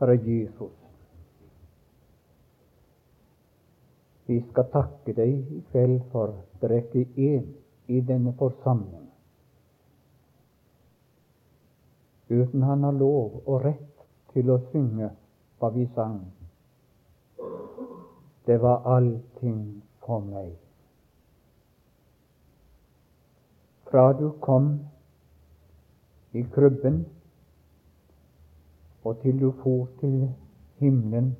Herre Jesus, vi skal takke deg i kveld for er ikke én i denne forsamling uten han har lov og rett til å synge hva vi sang. Det var allting for meg. Fra du kom i krybben og til du for til himmelen.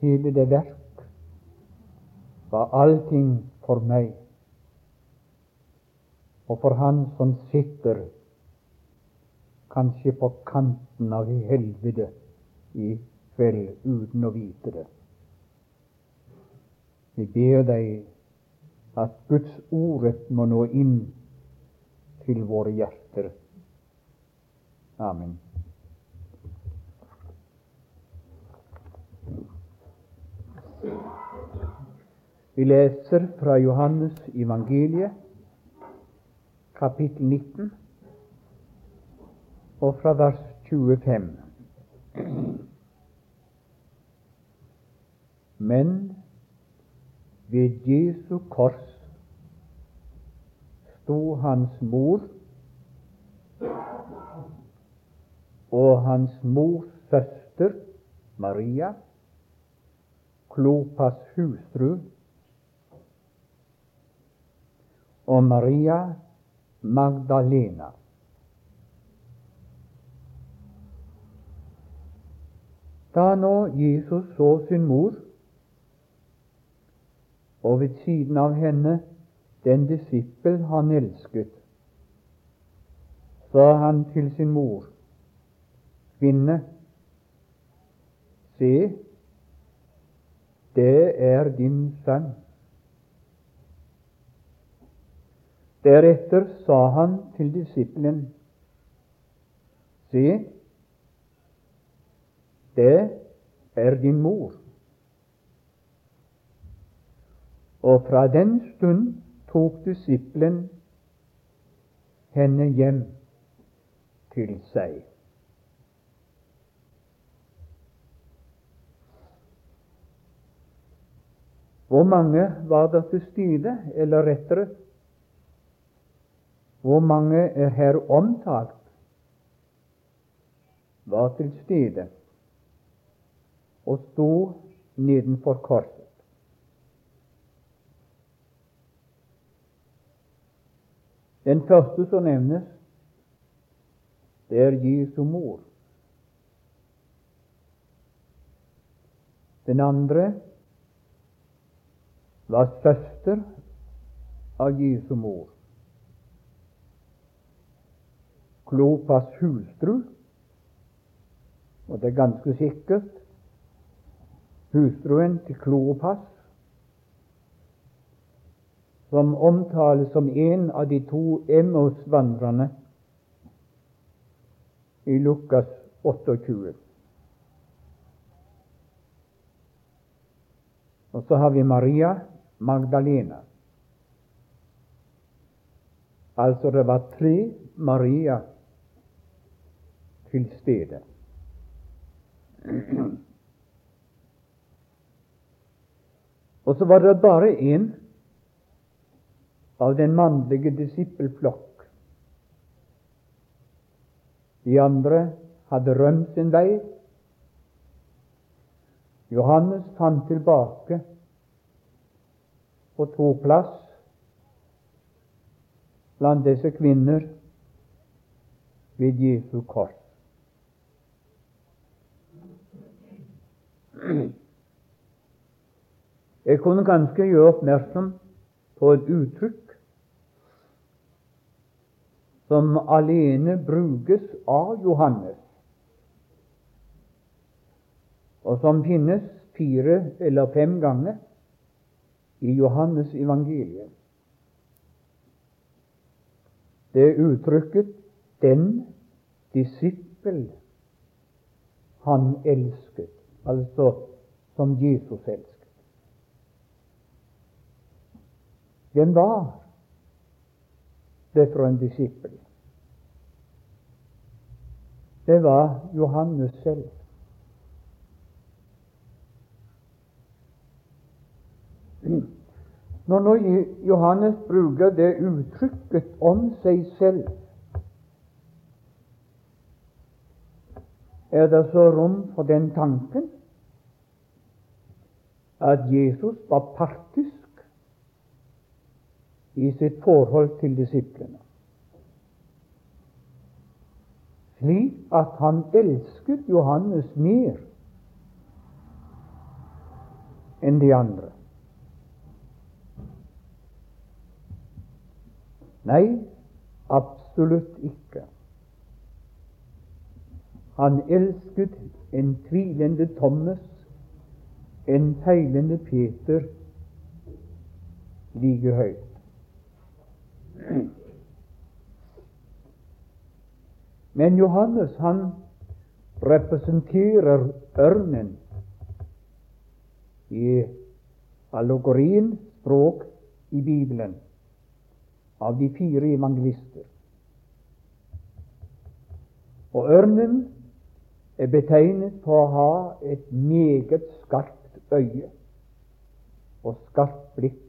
Hele det verk var allting for meg og for Han som sitter kanskje på kanten av helvete i kveld uten å vite det. Vi ber deg at Guds ordet må nå inn til våre hjerter. Amen. Vi leser fra Johannes evangeliet, kapittel 19, og fra vers 25. Men ved Jesu kors sto hans mor og hans mors søster Maria, Klopas hustru, og Maria Magdalena. Da nå Jesus så sin mor, og ved siden av henne den disippel han elsket, sa han til sin mor, Kvinne, se, det er din sønn. Deretter sa han til disippelen, Se, det er din mor. Og fra den stund tok disippelen henne hjem til seg. Hvor mange var der til stede, eller rettere hvor mange er her omtalt, var til stede og sto nedenfor korset. Den første som nevnes, det er Jesu mor. Den andre var søster av Jesu mor. Klopas hustru, og det er ganske sikkert hustruen til Klopas, som omtales som en av de to Emmaus-vandrerne i Lukas 28. Og så har vi Maria Magdalena. Altså det var tre Maria til stede. Og så var det bare én av den mannlige disippelflokk. De andre hadde rømt sin vei. Johannes fant tilbake og tok plass blant disse kvinner ved Jesu kors. Jeg kunne ganske gjøre oppmerksom på et uttrykk som alene brukes av Johannes, og som finnes fire eller fem ganger i Johannes evangeliet. Det er uttrykket 'den disippel han elsket', altså som Jesus elsket. Hvem var det for en disippel? det var Johannes selv. Når nå Johannes bruker det uttrykket om seg selv, er det så rom for den tanken at Jesus var partisk i sitt forhold til disiplene, slik at han elsket Johannes mer enn de andre. Nei, absolutt ikke. Han elsket en tvilende Thomas, en feilende Peter, like høyt. Men Johannes han representerer ørnen i allegorien, språk i Bibelen av de fire evangelister. Og ørnen er betegnet på å ha et meget skarpt øye og skarpt blikk.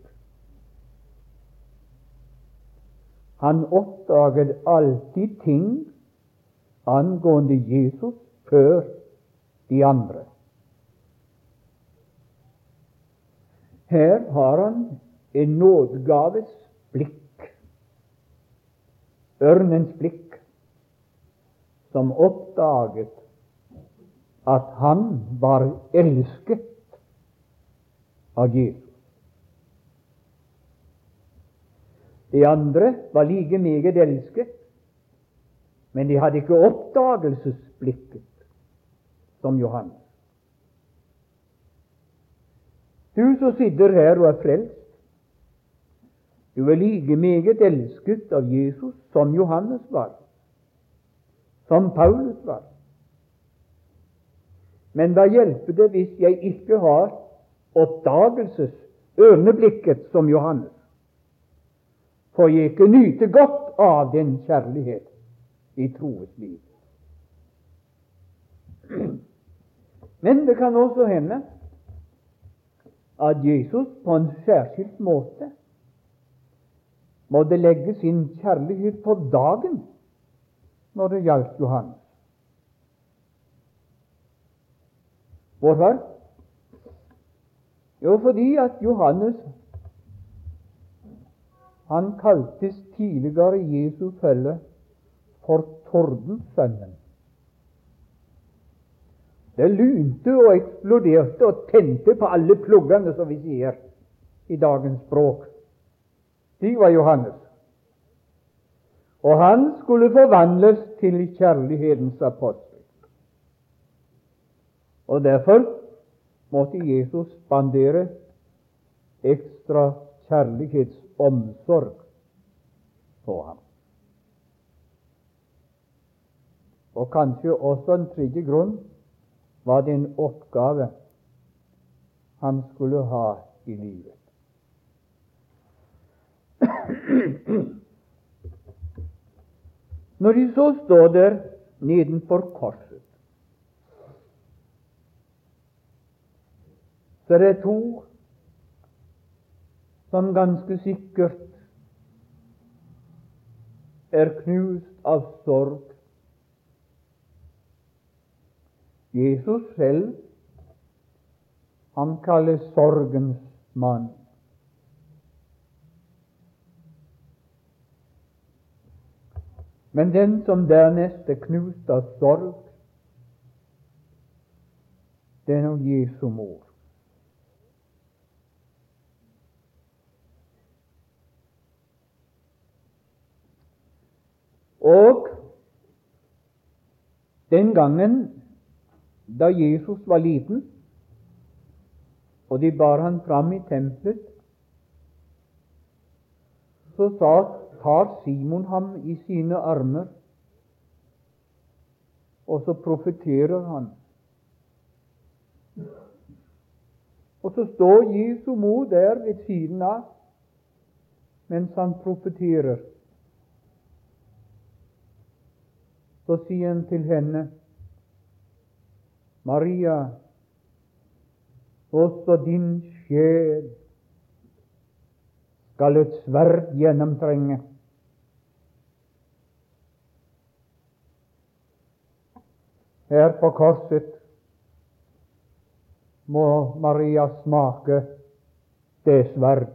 Han oppdaget alltid ting angående Jesus før de andre. Her har han en nådegaves blikk ørnens blikk, som oppdaget at han var elsket av Jesus. De andre var like meget elsket, men de hadde ikke oppdagelsesblikket som Johannes. Du som sitter her og er frelst, du er like meget elsket av Jesus som Johannes var, som Paulus var. Men hva hjelper det hvis jeg ikke har oppdagelses ørneblikket som Johannes? For jeg ikke nyte godt av den kjærlighet i troens liv. Men det kan også hende at Jesus på en særskilt måte måtte legge sin kjærlighet på dagen når det gjaldt Johannes. Hvorfor? Jo, fordi at Johannes han kaltes tidligere Jesu følge for Tordensønnen. Det lunte og eksploderte og tente på alle pluggene, som vi sier i dagens språk. De var Johannes. Og han skulle forvandles til kjærlighetens apostel. Og derfor måtte Jesus spandere ekstra kjærlighetsomsorg på ham. Og kanskje også en tredje grunn var det en oppgave han skulle ha i livet. Når de så står der nedenfor korset, så er det to som ganske sikkert er knust av sorg. Jesus selv, han kalles sorgens mann. Men den som dernest er knust av sorg, det er nå Jesu mor. Og den gangen da Jesus var liten, og de bar han fram i tempelet, så sa tar Simon ham i sine armer, og så profeterer han. Og så står Jesu mor der ved siden av mens han profeterer. så sier han til henne Maria, også din sjel skal et sverd gjennomtrenge. Her på korset må Maria smake det sverd.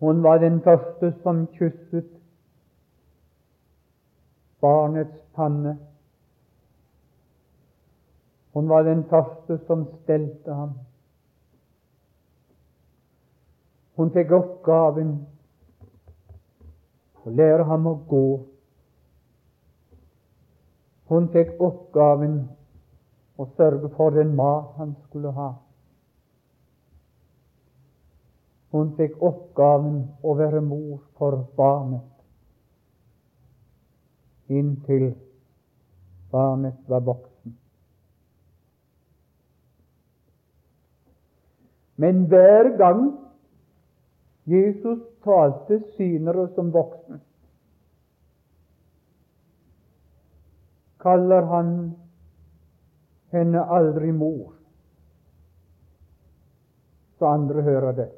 Hun var den første som kysset barnets panne. Hun var den første som stelte ham. Hun fikk oppgaven å lære ham å gå. Hun fikk oppgaven å sørge for den mat han skulle ha. Hun fikk oppgaven å være mor for barnet inntil barnet var voksen. Men hver gang Jesus talte synere som voksen. kaller han henne aldri mor, så andre hører det.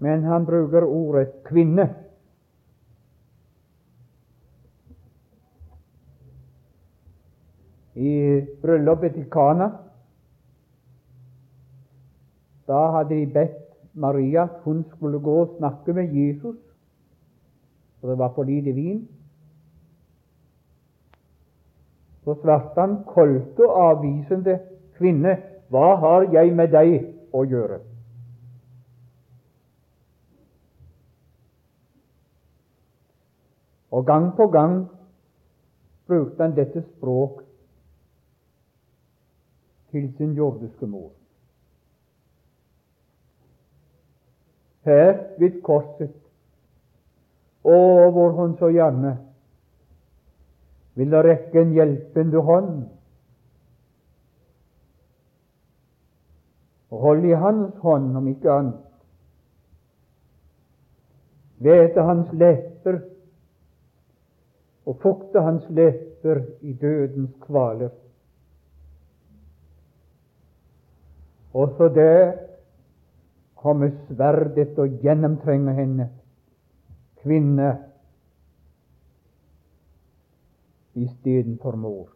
men han bruker ordet kvinne. I bryllupet i Kana da hadde de bedt Maria at hun skulle gå og snakke med Jesus, for det var for lite vin. Så svarte han kolte og avvisende kvinne, hva har jeg med deg å gjøre? Og gang på gang brukte han dette språk til sin jordiske mor. Her ved korset, og hvor hun så gjerne ville rekke en hjelpende hånd og holde i hans hånd, om ikke annet. Vete hans lepper og fukte hans lepper i dødens kvaler. Også der kommer sverdet og gjennomtrenger henne, kvinne istedenfor mor.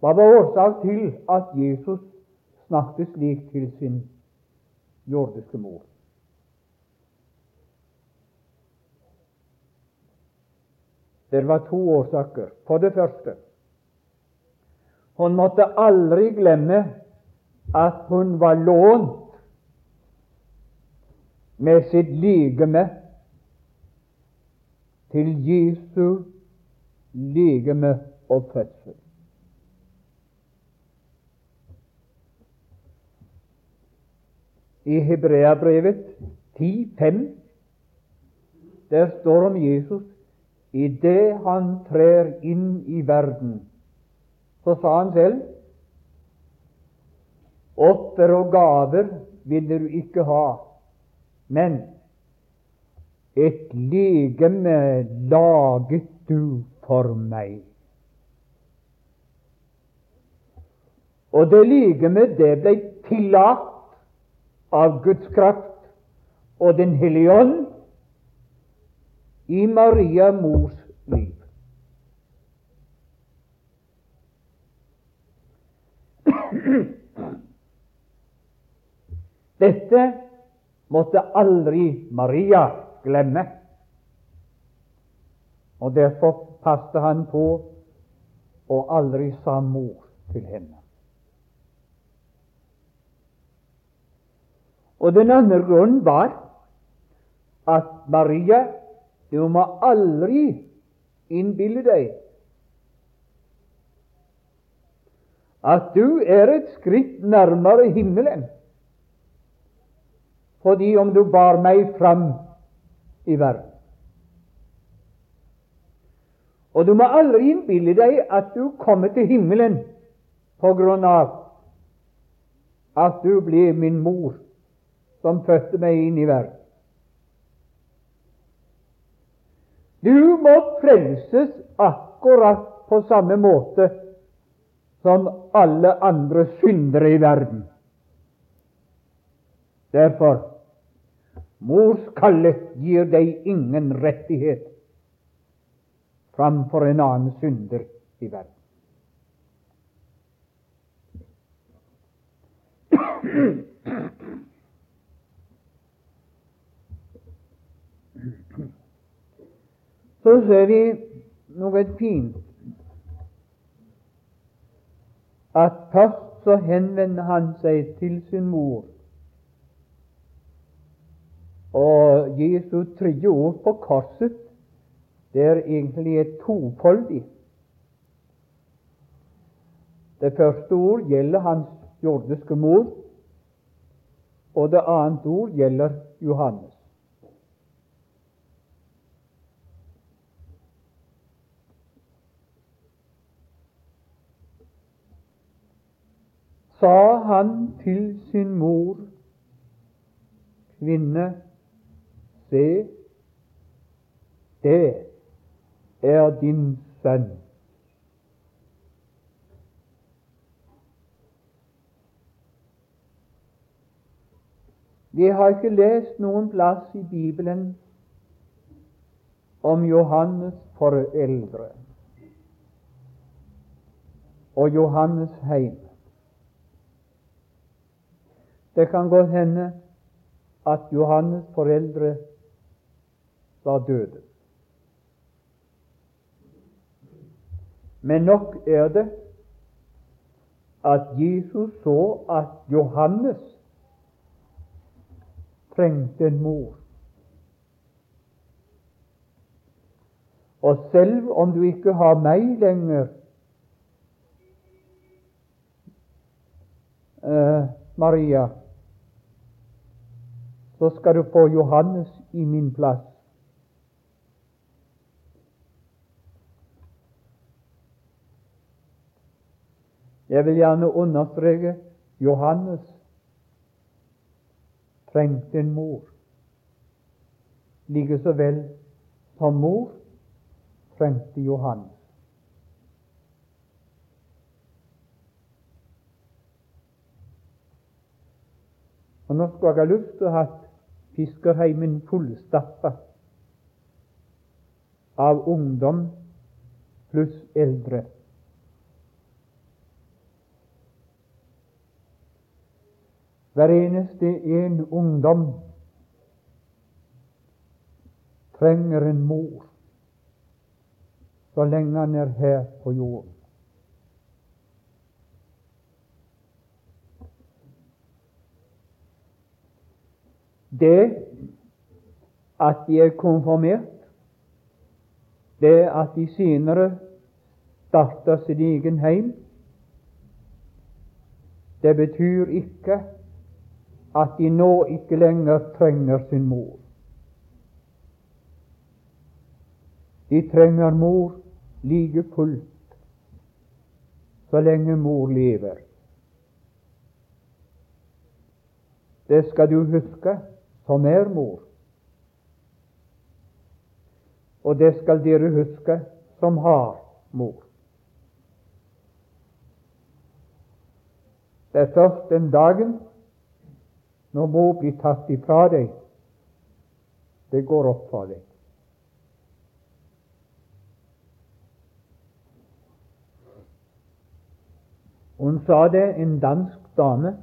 Hva var årsak til at Jesus snakket slik til sin jordiske mor. Det var to årsaker. For det første hun måtte aldri glemme at hun var lånt med sitt ligeme til Jesu ligeme og fødsel. i Hebreabrevet 10,5. Der står om Jesus idet han trer inn i verden. Så sa han selv Offer og gaver ville du ikke ha, men et legeme laget du for meg. Og det legemet, det ble tillatt av Guds kraft og Den hellige ånd i Maria mors liv. Dette måtte aldri Maria glemme. Og derfor passet han på og aldri sa mor til henne. Og den andre grunnen var at Maria Du må aldri innbille deg at du er et skritt nærmere himmelen fordi om du bar meg fram i verden. Og du må aldri innbille deg at du kommer til himmelen på grunn av at du ble min mor som fødte meg inn i verden. Du må frelses akkurat på samme måte som alle andre syndere i verden. Derfor mors kalle gir deg ingen rettighet framfor en annen synder i verden. Så ser vi noe fint. At først så henvender han seg til sin mor. Og Jesu tredje ord på korset det er egentlig et tofoldig. Det første ord gjelder hans jordiske mor, og det annet ord gjelder Johannes. Sa han til sin mor, kvinne, se, det er din sønn. Vi har ikke lest noen plass i Bibelen om Johannes foreldre og Johannes heim. Det kan godt hende at Johannes foreldre var døde. Men nok er det at Jesus så at Johannes trengte en mor. Og selv om du ikke har meg lenger, eh, Maria, så skal du få Johannes i min plass. Jeg vil gjerne understreke Johannes trengte en mor, like så vel som mor trengte Johannes. Og Nå skulle jeg ha lyst til å ha fiskerheimen fullstappa av ungdom pluss eldre. Hver eneste en ungdom trenger en mor så lenge han er her på jorden. Det at de er konfirmert, det at de senere starter sin egen heim, det betyr ikke at de nå ikke lenger trenger sin mor. De trenger mor like fullt så lenge mor lever. Det skal du huske som er mor. Og det skal dere huske som har mor. Det er først den dagen når mor blir tatt ifra deg, det går opp for deg. Hun sa det, en dansk dame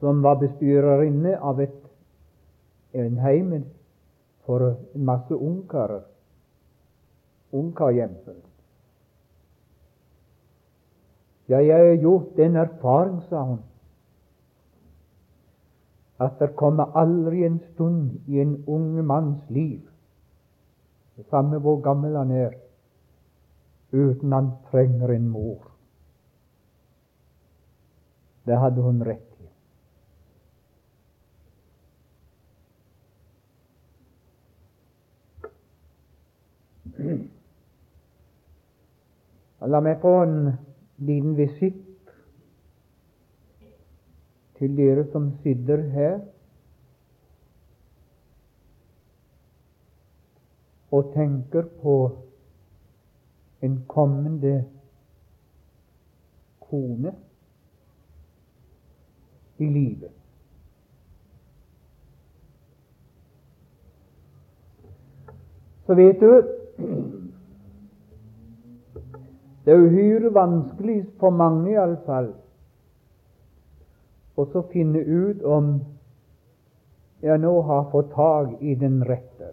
som var bestyrerinne av et, en heim for en masse ungkarer. Ungkarhjem. Ja, jeg har gjort den erfaring, sa hun, at det kommer aldri en stund i en ung manns liv, det samme hvor gammel han er, uten han trenger en mor. Det hadde hun rett i. La meg få en liten visitt til dere som sitter her og tenker på en kommende kone i livet. Så vet du Det er uhyre vanskelig for mange iallfall å finne ut om jeg nå har fått tak i den rette.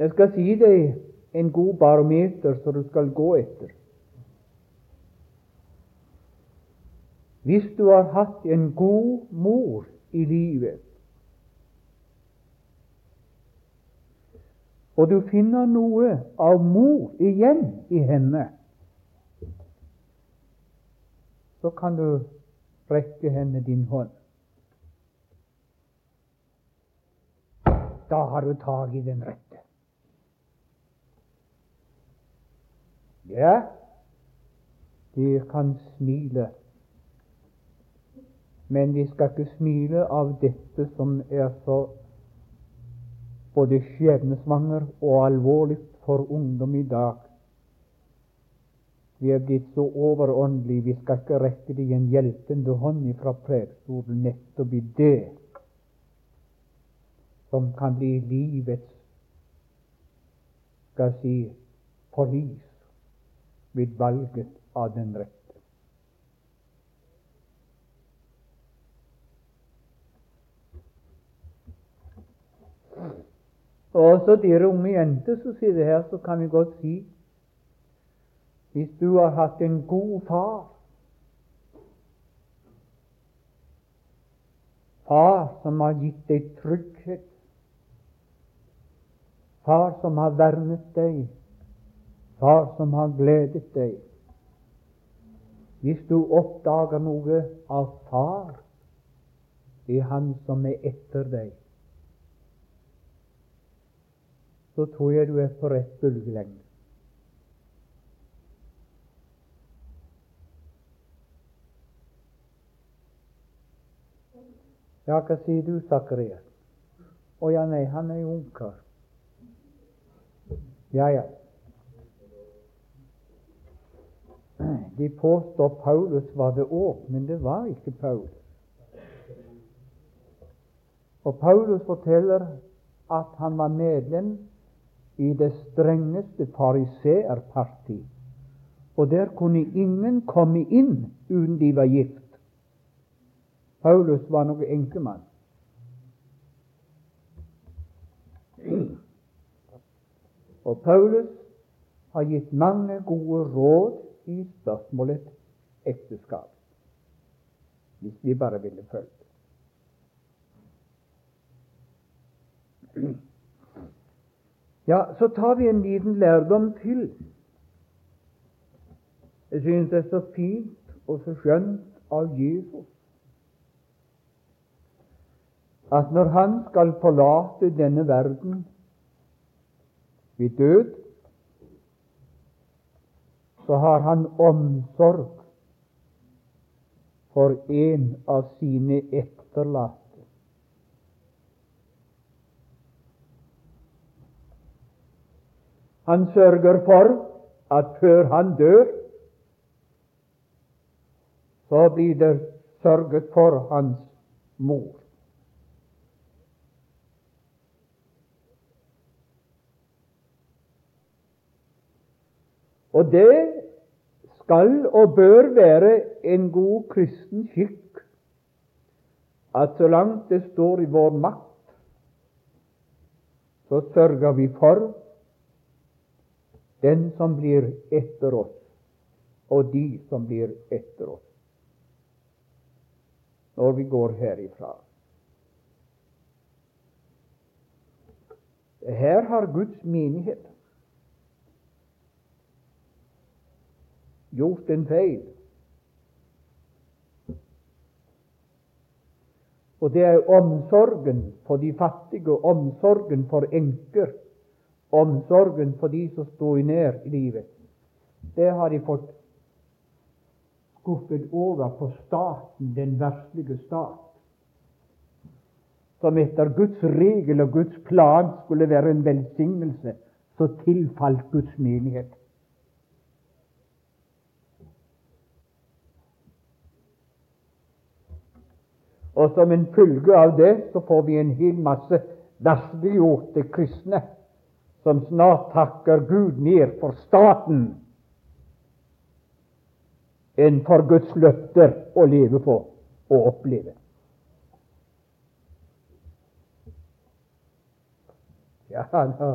Jeg skal si deg en god barometer som du skal gå etter. Hvis du har hatt en god mor i livet, og du finner noe av mor igjen i henne, så kan du rekke henne din hånd. Da har du tak i den rette. Ja, de kan smile, men vi skal ikke smile av dette som er så både skjebnesvanger og alvorlig for ungdom i dag. Vi er blitt så overåndelige, vi skal ikke rekke dem en hjelpende hånd fra prekestolen nettopp i det som kan bli livets skal jeg si, forlis ved valget av den rette. Og også dere unge jenter som sitter her, så kan vi godt si hvis du har hatt en god far Far som har gitt deg trygghet, far som har vernet deg, Far som har gledet deg. Hvis du oppdager noe av Far det er Han som er etter deg, så tror jeg du er på rett bølgelengde. Ja, hva sier du, Sakarias? Å ja, nei, han er jo ungkar. Ja, ja. De påstår Paulus var det òg, men det var ikke Paulus. Og Paulus forteller at han var medlem i det strengeste fariseerparti. Og der kunne ingen komme inn uten de var gift. Paulus var noe enkemann. Og Paulus har gitt mange gode råd i spørsmålet ekteskap, hvis vi bare ville følge. Ja, så tar vi en liten lærdom til. Jeg synes det er så fint og så skjønt av Jesus at når han skal forlate denne verden ved død, så har han omsorg for en av sine etterlatte. Han sørger for at før han dør, så blir det sørget for hans mor. Og det skal og bør være en god kristen skikk at så langt det står i vår makt, så sørger vi for den som blir etter oss, og de som blir etter oss, når vi går herifra. Her har Guds menighet gjort en feil. Og det er omsorgen for de fattige, omsorgen for enker, omsorgen for de som står nær i livet. Det har de fått skuffet over på staten, den verslige stat, som etter Guds regel og Guds plan skulle være en velsignelse, så tilfalt Guds menighet. Og som en følge av det så får vi en hel masse versliggjorte kristne som snart takker Gud mer for staten enn for Guds løfter å leve på og oppleve. Ja, da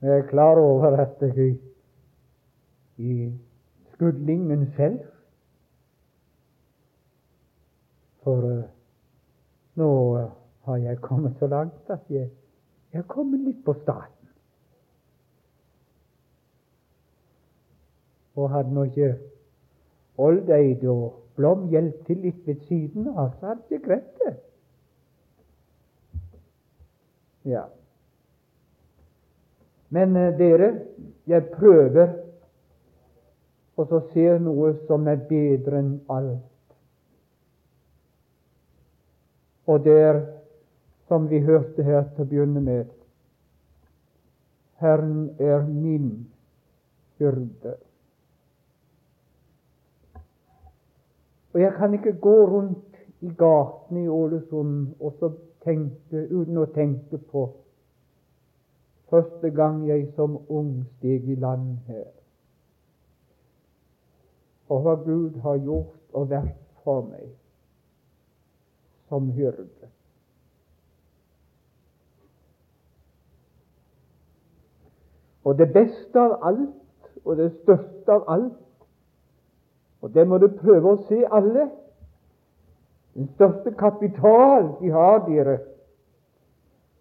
jeg er klar over at jeg i skuddlingen selv For uh, nå har jeg kommet så langt at jeg, jeg er kommet litt på staten. Og hadde nå ikke Oldeid og Blom hjulpet til litt ved siden av, så hadde jeg greid det. Ja. Men uh, dere, jeg prøver og så ser noe som er bedre enn alt. Og det er, som vi hørte her til å begynne med, Herren er min hyrde. Og jeg kan ikke gå rundt i gatene i Ålesund og så tenke, uten å tenke på første gang jeg som ung steg i land her, og hva Gud har gjort og vært for meg som hyrde. Og det beste av alt, og det største av alt, og det må du prøve å se alle Den største kapital vi har, dere,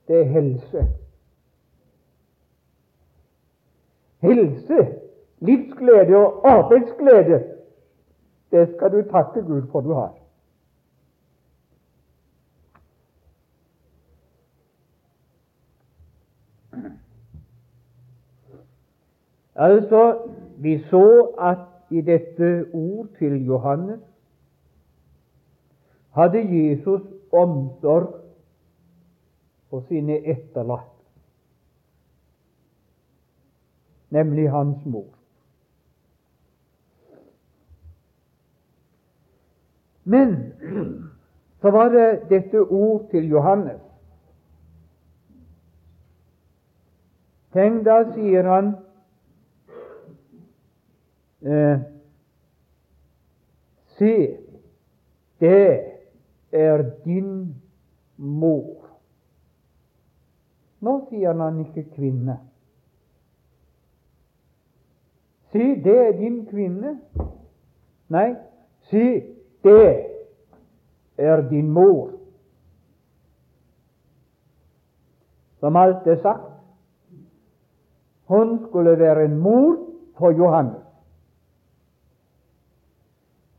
det er helse. Helse, livsglede og arbeidsglede, det skal du takke Gud for du har. Altså, vi så at i dette ord til Johannes hadde Jesus omsorg for sine etterlatte, nemlig hans mor. Men så var det dette ord til Johannes. Tenk, da sier han eh, Se, det er din mor. Nå sier han ikke kvinne. Si, det er din kvinne. Nei, si, det er din mor. Som alt er sagt, hun skulle være en mor for Johannes.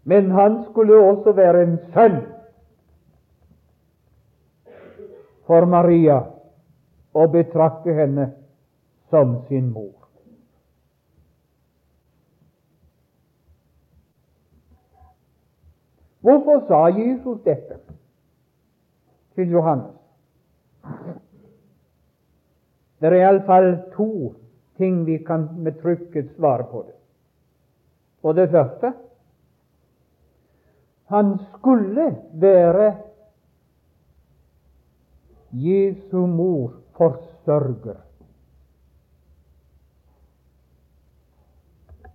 Men han skulle også være en sønn for Maria og betrakte henne som sin mor. Hvorfor sa Jesus dette til Johannes? Det er iallfall to ting vi kan med trykket svare på det. For det første han skulle være Jesu mor forsørger.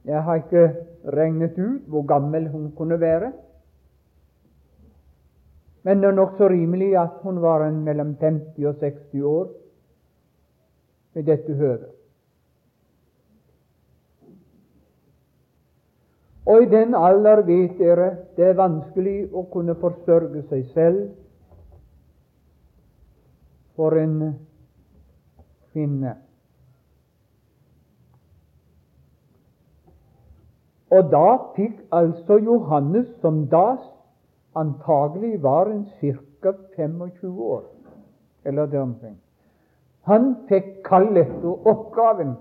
Jeg har ikke regnet ut hvor gammel hun kunne være, men det er nokså rimelig at hun var mellom 50 og 60 år ved dette høvet. Og i den alder vet dere det er vanskelig å kunne forsørge seg selv for en kvinne. Og da fikk altså Johannes, som da antagelig var en ca. 25 år, eller det omkring. Han fikk kallet og oppgaven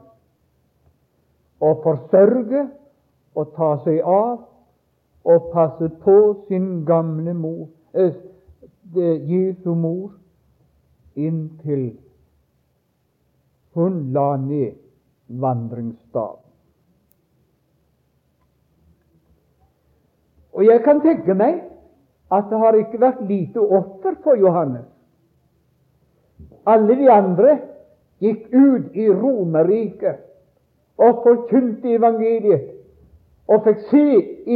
å forsørge og ta seg av og passe på sin gamle mor, eh, Jesu mor, inntil hun la ned vandringsstaven. Og jeg kan tenke meg at det har ikke vært lite offer for Johannes. Alle de andre gikk ut i Romerriket og forkynte evangeliet og fikk se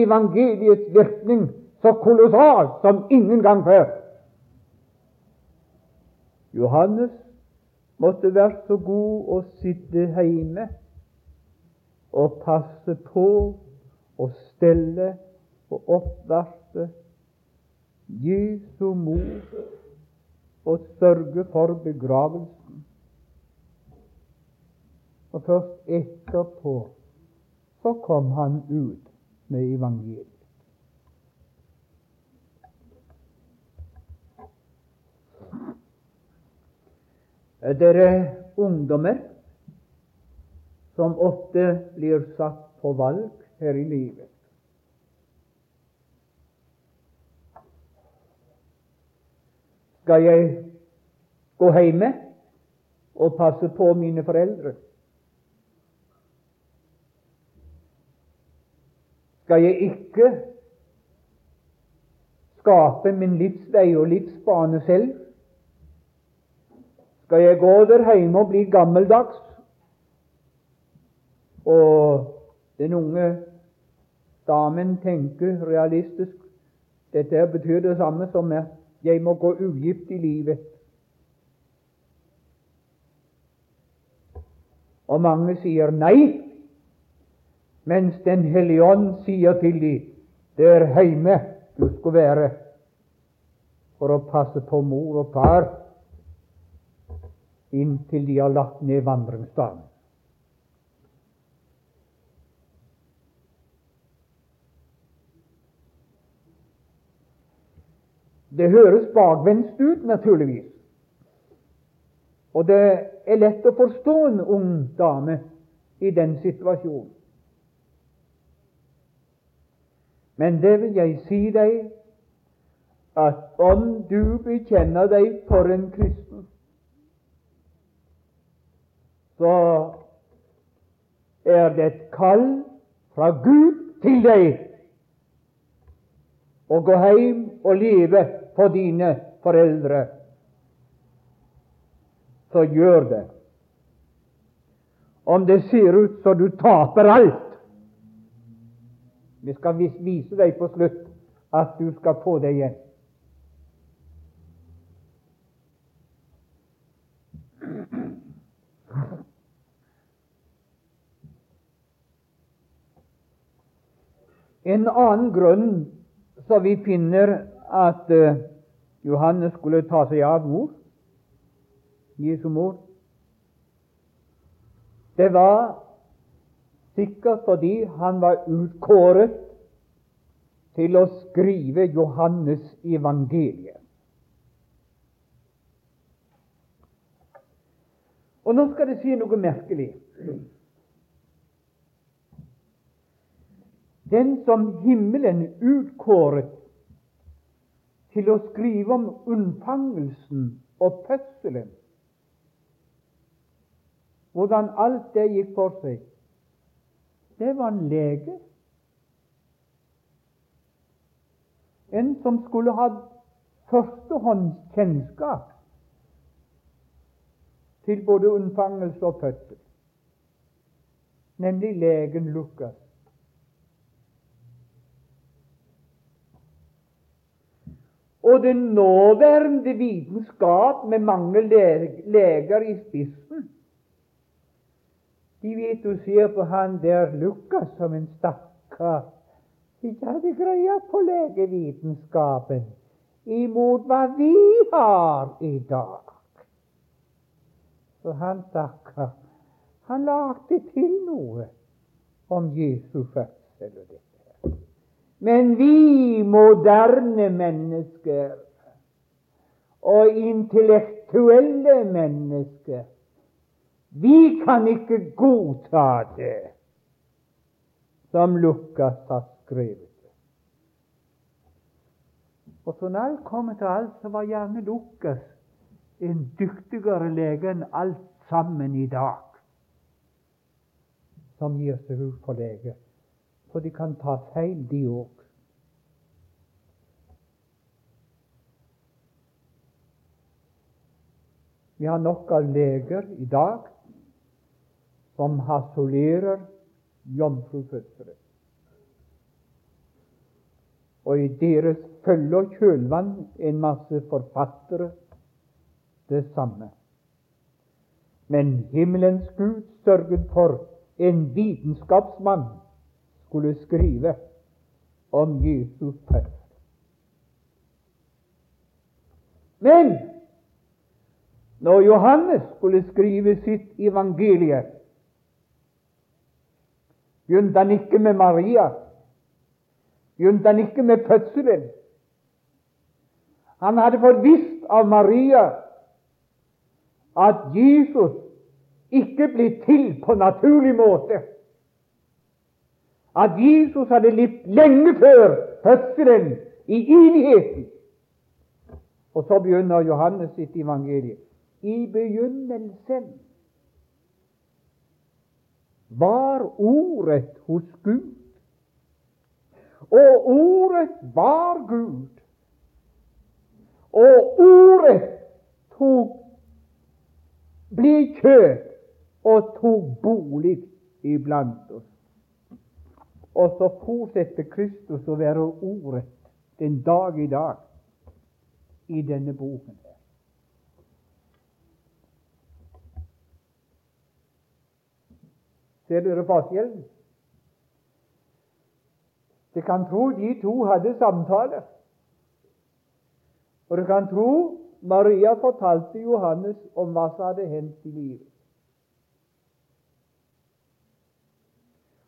evangeliets virkning så kolossal som ingen gang før. Johannes måtte være så god å sitte hjemme og passe på og stelle og oppvarte Jesu mor og sørge for begravelsen. Og først etterpå så kom han ut med evangeliet. Dere ungdommer som ofte blir satt på valg her i livet. Skal jeg gå hjemme og passe på mine foreldre? Skal jeg ikke skape min livsvei og livsbane selv? Skal jeg gå der hjemme og bli gammeldags? Og den unge damen tenker realistisk dette betyr det samme som at jeg må gå ugift i livet. Og mange sier nei, mens Den hellige ånd sier til dem det er heime du skal være for å passe på mor og far inntil de har lagt ned vandringsdagen. Det høres bakvendt ut, naturligvis. Og det er lett å forstå en ung dame i den situasjonen. Men det vil jeg si deg, at om du bekjenner deg for en kristen, så er det et kall fra Gud til deg å gå hjem og leve for dine foreldre. Så gjør det. Om det ser ut så du taper alt. Vi skal vise deg på slutt at du skal få det igjen. En annen grunn så vi finner at uh, Johannes skulle ta seg av mor, Jesu mor, det var sikkert fordi han var utkåret til å skrive Johannes evangeliet. Og nå skal det si noe merkelig. den som himmelen utkåret til å skrive om unnfangelsen og fødselen, hvordan alt det gikk for seg, det var en lege. En som skulle ha førstehåndskjennskap til både unnfangelse og fødsel, nemlig legen Lukas. Og den nåværende vitenskap, med mange leger i spissen, de vet du ser på han der Lukas som en stakkar ikke hadde greie på legevitenskapen imot hva vi har i dag. Så han stakkar, han lagde til noe om Jesu fødsel og dette. Men vi moderne mennesker, og intellektuelle mennesker, vi kan ikke godta det som Lukas har skrevet. Og så når alt kommer til alt, så var gjerne Lukas en dyktigere lege enn alt sammen i dag, som gir seg ut for lege. For de kan ta feil, de òg. Vi har nok av leger i dag som hasolerer jomfrufødselen og i deres følge og kjølvann en masse forfattere det samme. Men himmelens Gud sørget for en vitenskapsmann skulle skrive om Jesu fødsel. Men når Johannes skulle skrive sitt evangelie, begynte han ikke med Maria begynte han ikke med fødselen. Han hadde fått visst av Maria at Jesus ikke ble til på naturlig måte. At Jesus hadde levd lenge før fødselen i enigheten. Og så begynner Johannes sitt evangelie. I begynnelsen var Ordet hos Gud. Og ordet var Gud. Og ordet tok ble kjøtt og tok bolig iblant oss. Og så fortsetter Kristus å være ordet den dag i dag i denne boken. her. Ser dere forskjellen? Du kan tro de to hadde samtale. Og du kan tro Maria fortalte Johannes om hva som hadde hendt i livet.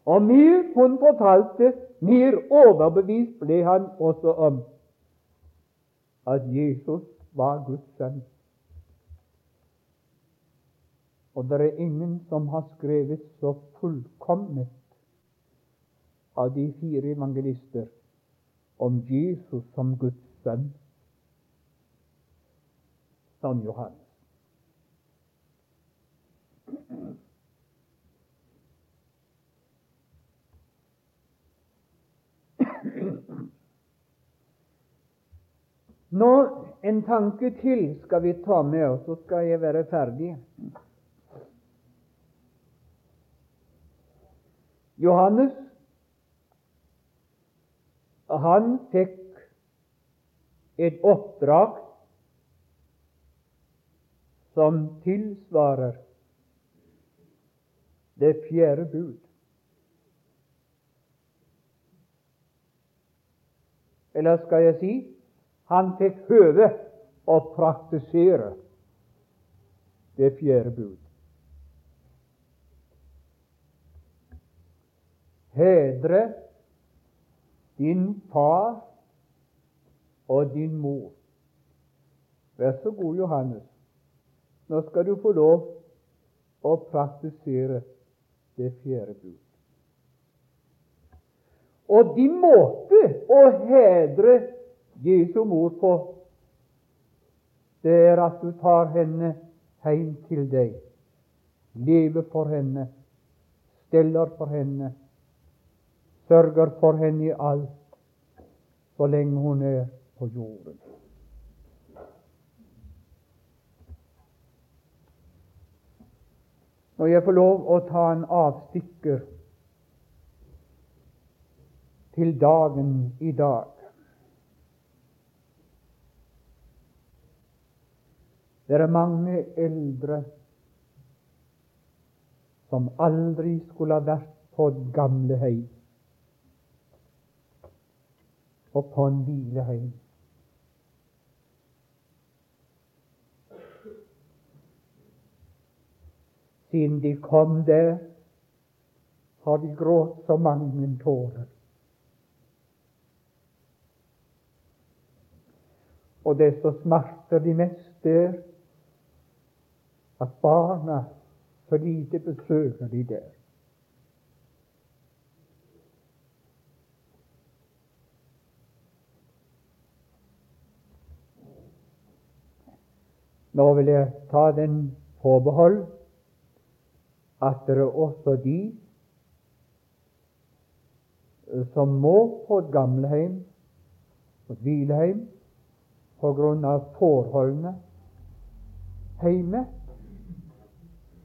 Og mer hun fortalte, mer overbevist ble han også om at Jesus var Guds sønn. Og det er ingen som har skrevet så fullkomment av de fire evangelister om Jesus som Guds sønn som Johannes. Nå en tanke til skal vi ta med oss, så skal jeg være ferdig. Johannes han fikk et oppdrag som tilsvarer det fjerde bud. Eller skal jeg si han fikk høve å praktisere det fjerde bud. Hedre din far og din mor. Vær så god, Johannes. Nå skal du få lov å praktisere det fjerde bud. Og din måte å hedre Jesu mor på, det er at du tar henne hjem til deg, lever for henne, steller for henne, sørger for henne i alt så lenge hun er på jorden. Når jeg får lov å ta en avstikker til dagen i dag Det er mange eldre som aldri skulle ha vært på gamle og på en hvileheim. Siden de kom der, har de grått så mange tårer. Og det som smerter de mest, er at barna så lite besøker de der. Nå vil jeg ta den forbehold at det er også de som må på et gamlehjem, et hvilehjem, av forholdene hjemme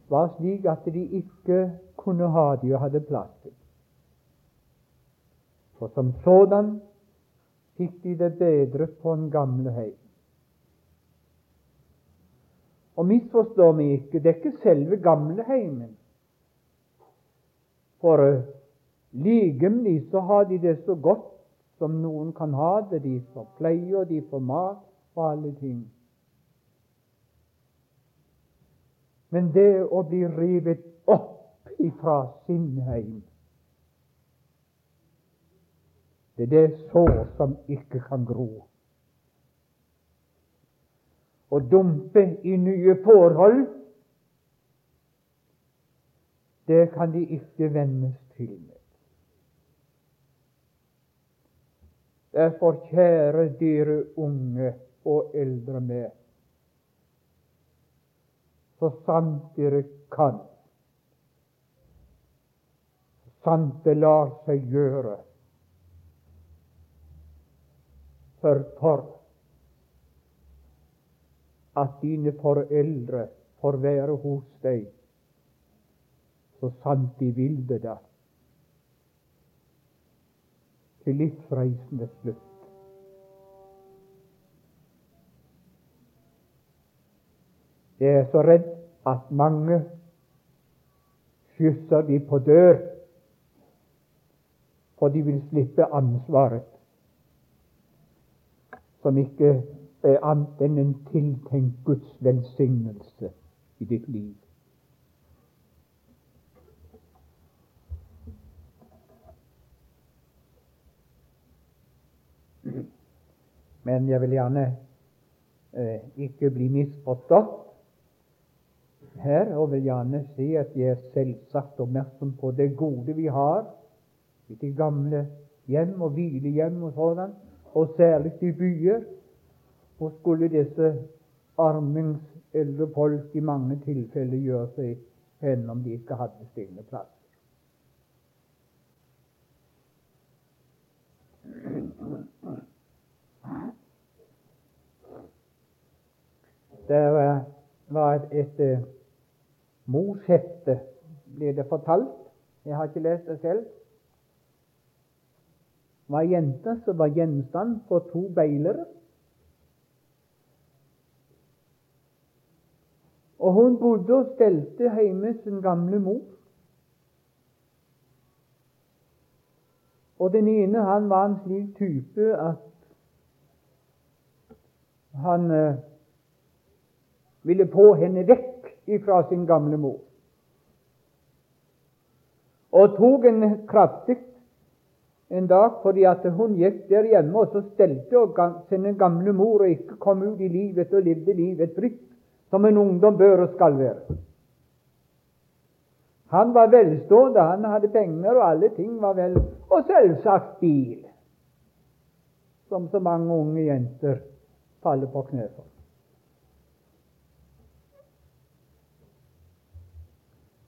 var slik at de ikke kunne ha de og hadde plass til. For som sådan fikk de det bedre på en gamlehjem. Og misforstå meg ikke, det er ikke selve gamleheimen. For uh, ligemlig så har de det så godt som noen kan ha det. De får pleie, og de får mat og alle ting. Men det å bli revet opp ifra sin heim Det er det sår som ikke kan gro å dumpe i nye forhold, det kan de ikke vennes til med. Derfor, kjære dere unge og eldre med, så sant dere kan, så sant det lar seg gjøre, for for at dine foreldre får være hos deg, så sant de vil det da, til livsreisende slutt. Jeg er så redd at mange skysser de på dør, for de vil slippe ansvaret, som ikke er annet enn en tiltenkt Guds velsignelse i ditt liv. Men jeg vil gjerne eh, ikke bli misforstått her, og vil gjerne si at jeg er selvsagt oppmerksom på det gode vi har i de gamle hjem og hvilehjem og sånn, og særlig i byer hvor skulle disse armings eldre folk i mange tilfeller gjøre seg hen om de ikke hadde stille plasser? Det var et, et, et morshefte, ble det fortalt. Jeg har ikke lest det selv. Det var ei jente som var gjenstand for to beilere. Og hun bodde og stelte hjemme sin gamle mor. Og den ene han var en slik type at han eh, ville få henne vekk ifra sin gamle mor. Og tok henne kraftig en dag fordi at hun gikk der hjemme og så stelte sin gamle mor og ikke kom ut i livet og levde livet fritt som en ungdom bør og skal være. Han var velstående, han hadde penger, og alle ting var vel Og selvsagt bil, som så mange unge jenter faller på kne for.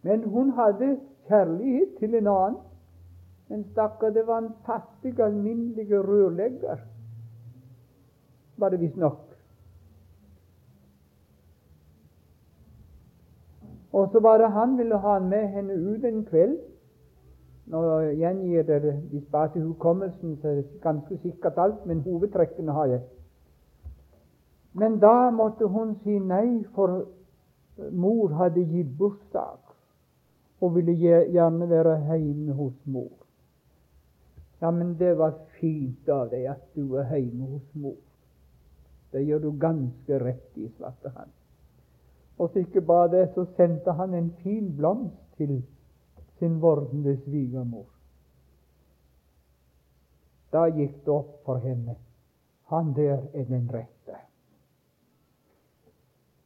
Men hun hadde kjærlighet til en annen. En stakkar, det var en fattig, alminnelig rørlegger, var det visstnok. Og så var det han ville ha med henne ut en kveld. Nå gjengir dere de sparte hukommelsen, så er det ganske sikkert alt, men hovedtrekkene har jeg. Men da måtte hun si nei, for mor hadde gitt bursdag og ville gjerne være hjemme hos mor. Ja, men det var fint av deg at du er hjemme hos mor. Det gjør du ganske rett i, svarte han. Og så ikke bare det, så sendte han en fin blomst til sin vordende svigermor. Da gikk det opp for henne han der er den rette.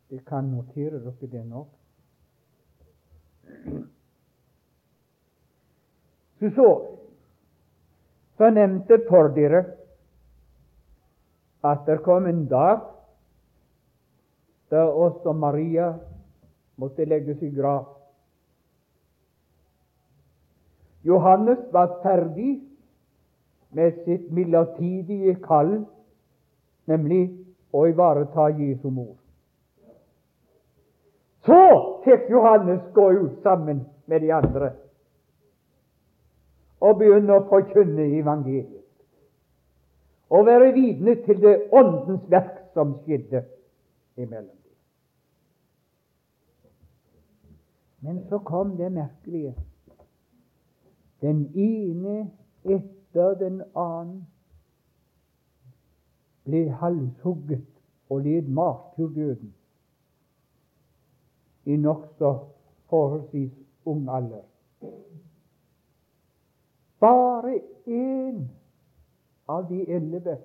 Det kan notere dere det nå. Så, så så nevnte dere at det kom en dag da også Maria måtte legges i grav. Johannes var ferdig med sitt midlertidige kall, nemlig å ivareta Jesu mor. Så fikk Johannes gå ut sammen med de andre og begynne å forkynne evangeliet. Og være vitne til det åndens verk som skjedde imellom dem. Men så kom det merkelige. Den ene etter den annen ble halshugget og led martyrdøden i nokså forholdsvis ung alder. Bare én av de elleve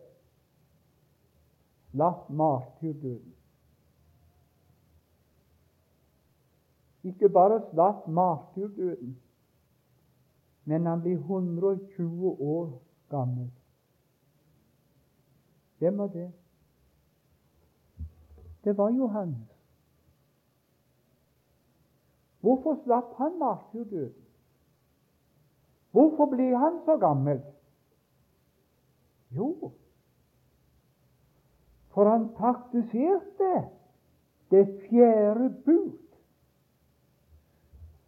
slapp martyrdøden. Ikke bare slapp martyrdøden, men han ble 120 år gammel. Hvem var det? Det var Johannes. Hvorfor slapp han martyrdøden? Hvorfor ble han så gammel? Jo, for han praktiserte det fjerde bud.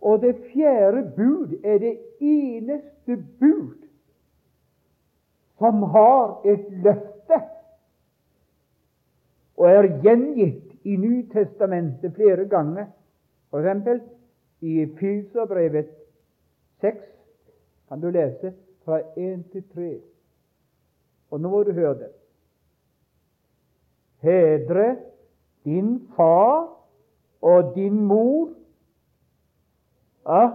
Og det fjerde bud er det eneste bud som har et løfte, og er gjengitt i Nytestamentet flere ganger. Eksempel i Fyserbrevet 6 kan du lese fra 1 til 3. Og nå må du høre det. Hedre din far og din mor, at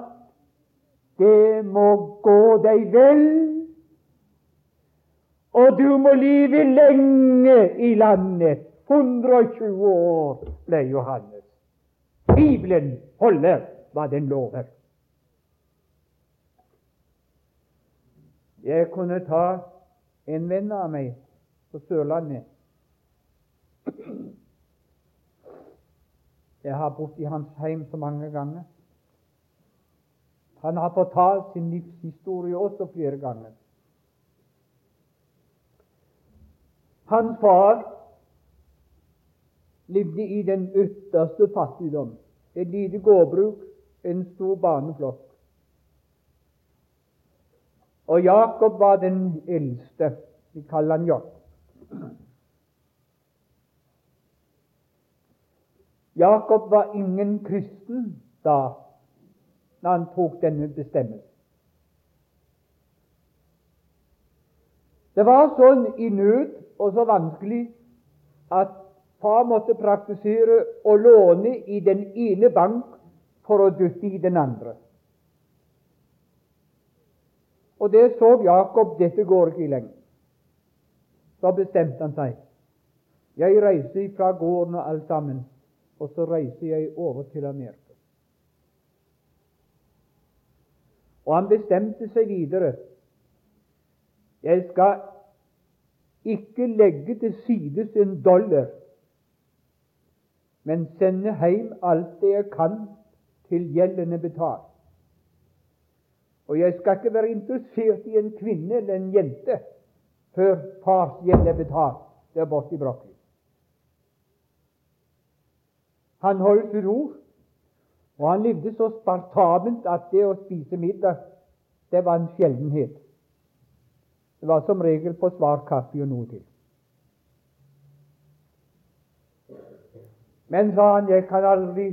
det må gå deg vel, og du må leve lenge i landet. 120 år ble Johannes. Bibelen holder hva den lover. Jeg kunne ta en venn av meg på Sørlandet. Jeg har bodd i hans heim så mange ganger. Han har fortalt sin livshistorie også flere ganger. Hans far levde i den ytterste fattigdom. Et lite gårdbruk, en stor barneflokk. Og Jakob var den eldste. Vi kaller han Jakob. Jakob var ingen kristen da når han tok denne bestemmelsen. Det var sånn i nød og så vanskelig at far måtte praktisere å låne i den ene bank for å dytte i den andre. Og det så Jakob dette går ikke i lenge. Så bestemte han seg. Jeg reiser fra gården og alt sammen, og så reiser jeg over til Amerika. Og han bestemte seg videre. Jeg skal ikke legge til side en dollar, men sende hjem alt det jeg kan til gjelden er betalt. Og jeg skal ikke være interessert i en kvinne eller en jente før fars gjeld er betalt der borte i Brokkli. Han holdt sitt ord, og han levde så spartabelt at det å spise middag det var en sjeldenhet. Det var som regel på svar kaffe og noe til. Men, sa han, jeg kan aldri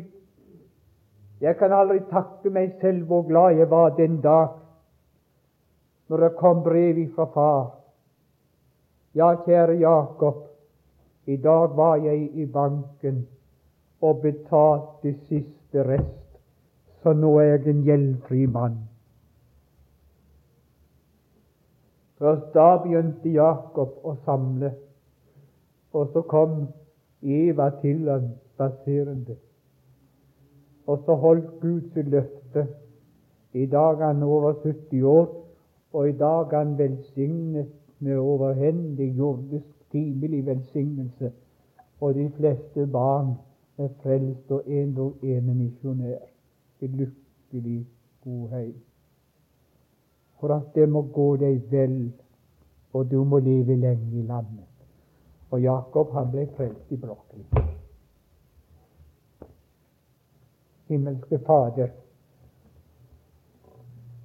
jeg kan aldri takke meg selv hvor glad jeg var den dag når det kom brev fra far. Ja, kjære Jakob, i dag var jeg i banken og betalte siste rest, så nå er jeg en gjeldfri mann. Først da begynte Jakob å samle, og så kom Eva til ham spaserende. Og så holdt Gud sitt løfte. I dag er han over 70 år, og i dag er han velsignet med overhendig jordisk timelig velsignelse. Og de fleste barn er frelst, og en og ene misjonær. Et lykkelig god heim. For at det må gå deg vel, og du må leve lenge i landet. Og Jakob han ble frelst i Brokkeli. Himmelske Fader,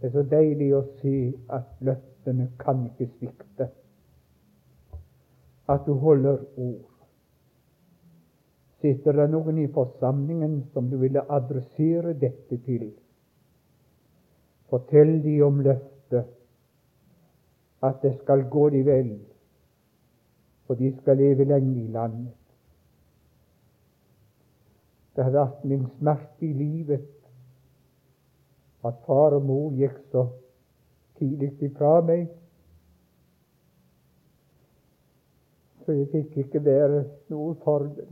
det er så deilig å se at løftene kan ikke svikte. At du holder ord. Sitter det noen i forsamlingen som du ville adressere dette til? Fortell de om løftet, at det skal gå de vel, og de skal leve lenge i landet. Det har vært min smerte i livet at far og mor gikk så tidlig ifra meg. Så jeg fikk ikke være noe for dem.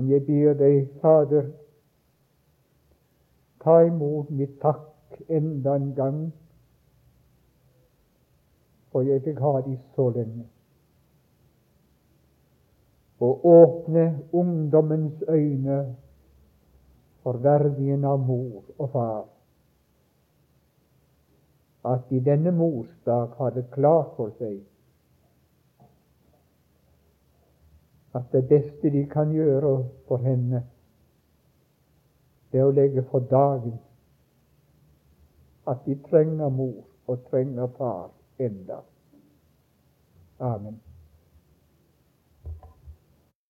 Men jeg ber deg, Fader, ta imot mitt takk enda en gang, for jeg fikk ha de så lenge og åpne ungdommens øyne for verdien av mor og far. At de denne morsdag har det klart for seg at det beste de kan gjøre for henne, det er å legge for dagen at de trenger mor og trenger far enda. Amen.